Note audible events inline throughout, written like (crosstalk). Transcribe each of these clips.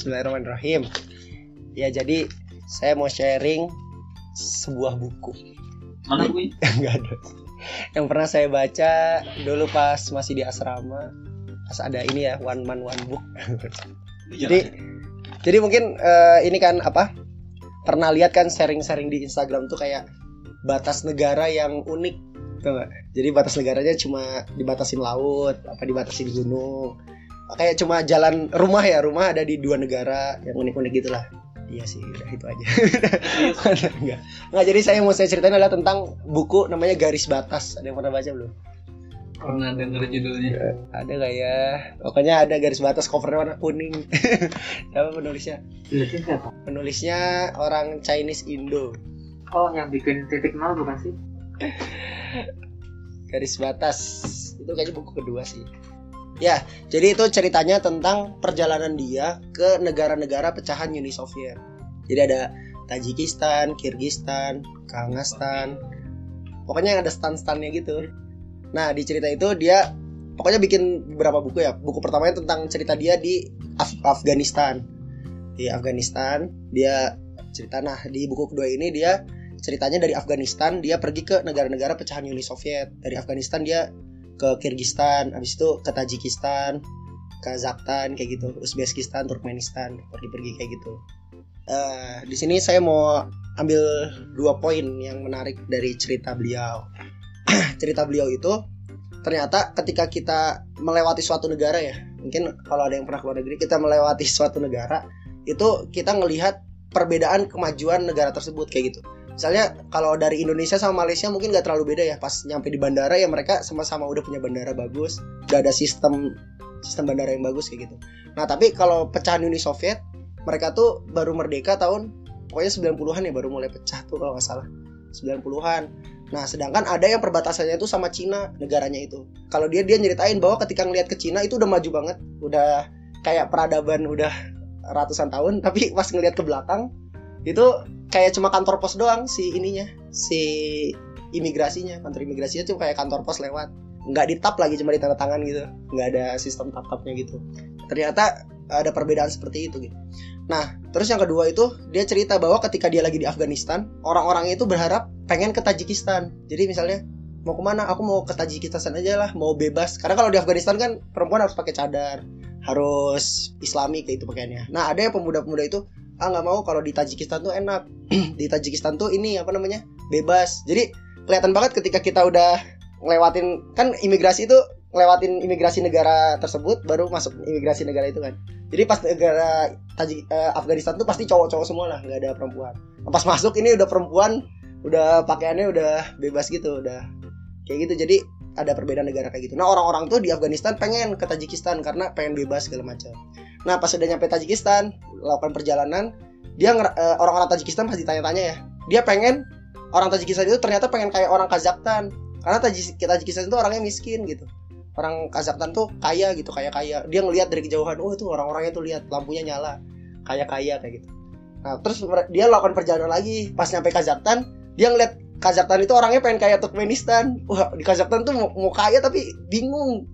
Bismillahirrahmanirrahim. Ya jadi saya mau sharing sebuah buku. Mana bukunya? (laughs) Enggak ada. Yang pernah saya baca dulu pas masih di asrama. Pas ada ini ya one man one book. jadi jadi mungkin eh, ini kan apa? Pernah lihat kan sharing-sharing di Instagram tuh kayak batas negara yang unik nggak? Jadi batas negaranya cuma dibatasin laut, apa dibatasin gunung. Kayak cuma jalan rumah ya, rumah ada di dua negara yang unik-unik gitulah. Iya sih, udah itu aja. (laughs) Enggak. Enggak, jadi saya mau saya ceritain adalah tentang buku namanya Garis Batas. Ada yang pernah baca belum? pernah denger judulnya. Ada nggak ya? Pokoknya ada garis batas covernya warna kuning. (laughs) Siapa penulisnya? Penulisnya orang Chinese Indo. Oh, yang bikin titik nol bukan sih? Garis batas. Itu kayaknya buku kedua sih. Ya, jadi itu ceritanya tentang perjalanan dia ke negara-negara pecahan Uni Soviet. Jadi ada Tajikistan, Kirgistan, Kangastan. Pokoknya ada stan-stannya gitu. Nah, di cerita itu dia pokoknya bikin beberapa buku ya. Buku pertamanya tentang cerita dia di Af- Afghanistan. Di Afghanistan, dia cerita nah di buku kedua ini dia ceritanya dari Afghanistan dia pergi ke negara-negara pecahan Uni Soviet. Dari Afghanistan dia ke Kirgistan, habis itu ke Tajikistan, Kazakhstan kayak gitu, Uzbekistan, Turkmenistan, pergi-pergi kayak gitu. Eh, di sini saya mau ambil dua poin yang menarik dari cerita beliau. (clears throat) cerita beliau itu ternyata ketika kita melewati suatu negara ya, mungkin kalau ada yang pernah keluar negeri kita melewati suatu negara itu kita ngelihat perbedaan kemajuan negara tersebut kayak gitu. Misalnya kalau dari Indonesia sama Malaysia mungkin nggak terlalu beda ya pas nyampe di bandara ya mereka sama-sama udah punya bandara bagus, udah ada sistem sistem bandara yang bagus kayak gitu. Nah tapi kalau pecahan Uni Soviet mereka tuh baru merdeka tahun pokoknya 90-an ya baru mulai pecah tuh kalau nggak salah 90-an. Nah sedangkan ada yang perbatasannya itu sama Cina negaranya itu. Kalau dia dia nyeritain bahwa ketika ngelihat ke Cina itu udah maju banget, udah kayak peradaban udah ratusan tahun, (laughs) tapi pas ngelihat ke belakang itu kayak cuma kantor pos doang si ininya si imigrasinya. Kantor imigrasinya cuma kayak kantor pos lewat. Nggak ditap lagi cuma ditanda tangan gitu. Nggak ada sistem tap tapnya gitu. Ternyata ada perbedaan seperti itu gitu. Nah terus yang kedua itu dia cerita bahwa ketika dia lagi di Afghanistan orang-orang itu berharap pengen ke Tajikistan. Jadi misalnya mau ke mana aku mau ke Tajikistan aja lah mau bebas. Karena kalau di Afghanistan kan perempuan harus pakai cadar harus islami kayak itu pakaiannya. Nah ada yang pemuda-pemuda itu ah nggak mau kalau di Tajikistan tuh enak. (clears throat) Di Tajikistan tuh ini apa namanya bebas. Jadi kelihatan banget ketika kita udah ngelewatin kan imigrasi itu ngelewatin imigrasi negara tersebut baru masuk imigrasi negara itu kan. Jadi pas negara Tajik eh, Afghanistan tuh pasti cowok-cowok semua lah nggak ada perempuan. Pas masuk ini udah perempuan udah pakaiannya udah bebas gitu udah kayak gitu. Jadi ada perbedaan negara kayak gitu. Nah orang-orang tuh di Afghanistan pengen ke Tajikistan karena pengen bebas segala macam. Nah pas udah nyampe Tajikistan lakukan perjalanan dia eh, orang-orang Tajikistan pasti tanya-tanya ya. Dia pengen orang Tajikistan itu ternyata pengen kayak orang Kazakhstan. Karena Tajik- Tajikistan itu orangnya miskin gitu. Orang Kazakhstan tuh kaya gitu kaya kaya dia ngelihat dari kejauhan oh itu orang-orangnya tuh lihat lampunya nyala. Kaya kaya kayak gitu. Nah terus dia lakukan perjalanan lagi. Pas nyampe Kazakhstan dia ngeliat Kazakhstan itu orangnya pengen kayak Turkmenistan. Wah di Kazakhstan tuh mau, mau kaya tapi bingung.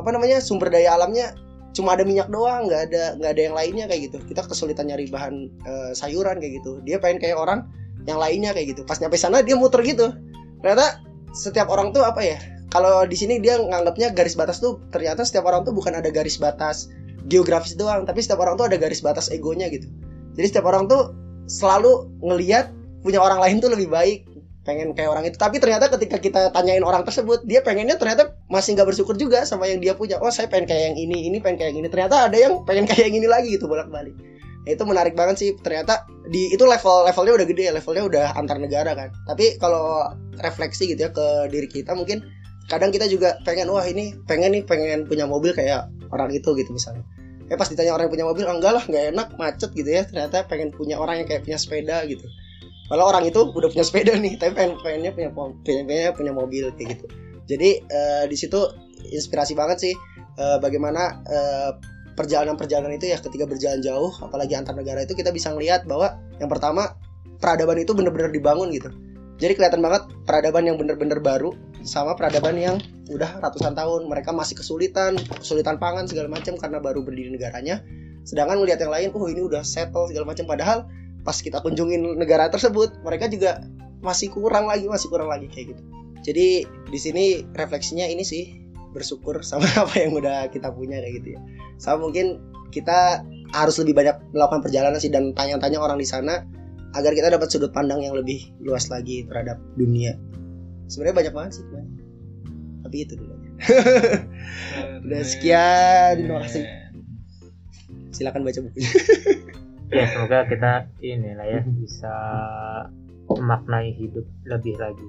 Apa namanya sumber daya alamnya cuma ada minyak doang nggak ada nggak ada yang lainnya kayak gitu. Kita kesulitan nyari bahan eh, sayuran kayak gitu. Dia pengen kayak orang yang lainnya kayak gitu. Pas nyampe sana dia muter gitu. Ternyata setiap orang tuh apa ya kalau di sini dia nganggapnya garis batas tuh ternyata setiap orang tuh bukan ada garis batas geografis doang tapi setiap orang tuh ada garis batas egonya gitu. Jadi setiap orang tuh selalu ngeliat punya orang lain tuh lebih baik pengen kayak orang itu. Tapi ternyata ketika kita tanyain orang tersebut dia pengennya ternyata masih nggak bersyukur juga sama yang dia punya. Oh saya pengen kayak yang ini ini pengen kayak yang ini. Ternyata ada yang pengen kayak yang ini lagi gitu bolak balik itu menarik banget sih. Ternyata di itu level levelnya udah gede levelnya udah antar negara kan. Tapi kalau refleksi gitu ya ke diri kita mungkin kadang kita juga pengen wah ini pengen nih pengen punya mobil kayak orang itu gitu misalnya. Eh pas ditanya orang yang punya mobil "Ah, enggak lah nggak enak macet gitu ya. Ternyata pengen punya orang yang kayak punya sepeda gitu Walau orang itu udah punya sepeda nih tapi pengen pengennya punya pengennya punya mobil kayak gitu. Jadi eh, di situ inspirasi banget sih eh, bagaimana eh, perjalanan-perjalanan itu ya ketika berjalan jauh apalagi antar negara itu kita bisa ngelihat bahwa yang pertama peradaban itu bener-bener dibangun gitu. Jadi kelihatan banget peradaban yang bener-bener baru sama peradaban yang udah ratusan tahun. Mereka masih kesulitan kesulitan pangan segala macam karena baru berdiri negaranya. Sedangkan ngelihat yang lain oh ini udah settle segala macam. Padahal pas kita kunjungin negara tersebut mereka juga masih kurang lagi masih kurang lagi kayak gitu. Jadi di sini refleksinya ini sih bersyukur sama (laughs) apa yang udah kita punya kayak gitu ya. Sama mungkin kita harus lebih banyak melakukan perjalanan sih dan tanya-tanya orang di sana agar kita dapat sudut pandang yang lebih luas lagi terhadap dunia. Sebenarnya banyak banget sih teman. Tapi itu dulu aja. (laughs) udah sekian terima kasih. Silakan baca bukunya (laughs) ya semoga kita ini lah ya bisa memaknai hidup lebih lagi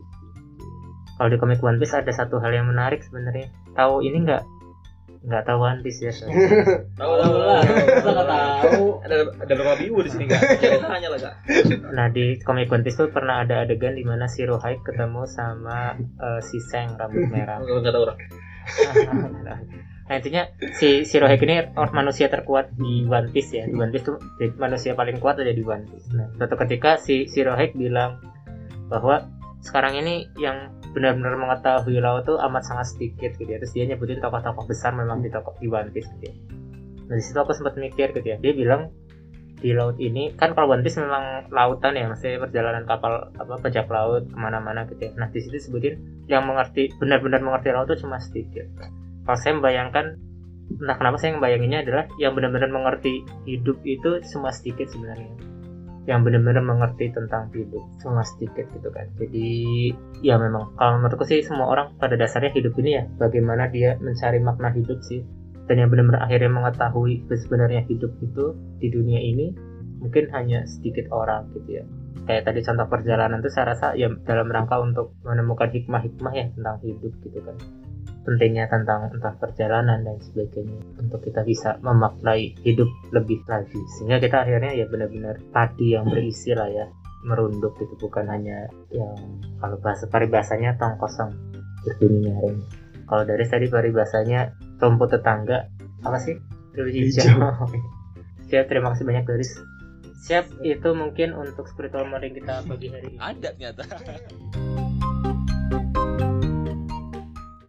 kalau di komik One Piece ada satu hal yang menarik sebenarnya tahu ini nggak nggak tahu One Piece ya. (laughs) Tahu tahu lah. Nggak tahu? Ada ada berapa bibu di sini nggak? Tanya lah kak. nah di komik One Piece tuh pernah ada adegan di mana si Rohai ketemu sama eh, si Seng rambut merah Nggak tahu orang. (laughs) nah intinya si Rohek ini or- manusia terkuat di One Piece ya. Di One Piece tuh manusia paling kuat ada di One Piece. Nah suatu ketika si Rohek bilang bahwa sekarang ini yang benar-benar mengetahui laut tuh amat sangat sedikit gitu ya. Terus dia nyebutin tokoh-tokoh besar memang di tokoh di One Piece gitu ya. Nah di situ aku sempat mikir gitu ya. Dia bilang di laut ini kan kalau One Piece memang lautan ya maksudnya perjalanan kapal apa bajak laut ke mana-mana gitu ya. Nah di situ sebutin yang mengerti benar-benar mengerti laut tuh cuma sedikit kalau saya membayangkan entah kenapa saya membayanginnya adalah yang benar-benar mengerti hidup itu cuma sedikit sebenarnya. Yang benar-benar mengerti tentang hidup cuma sedikit gitu kan. Jadi ya memang kalau menurutku sih semua orang pada dasarnya hidup ini ya bagaimana dia mencari makna hidup sih. Dan yang benar-benar akhirnya mengetahui sebenarnya hidup itu di dunia ini mungkin hanya sedikit orang gitu ya. Kayak tadi contoh perjalanan itu saya rasa ya dalam rangka untuk menemukan hikmah-hikmah ya tentang hidup gitu kan pentingnya tentang entah perjalanan dan sebagainya untuk kita bisa memaknai hidup lebih lagi. Sehingga kita akhirnya ya benar-benar padi yang berisi lah ya merunduk gitu. Bukan hanya yang kalau bahasa paribasanya tong kosong berbunyi nyaring kalau dari tadi paribasanya rumput tetangga apa sih? Hijau. (laughs) Siap terima kasih banyak Doris. Siap itu mungkin untuk spiritual morning kita pagi hari ini. Ada ternyata. (laughs)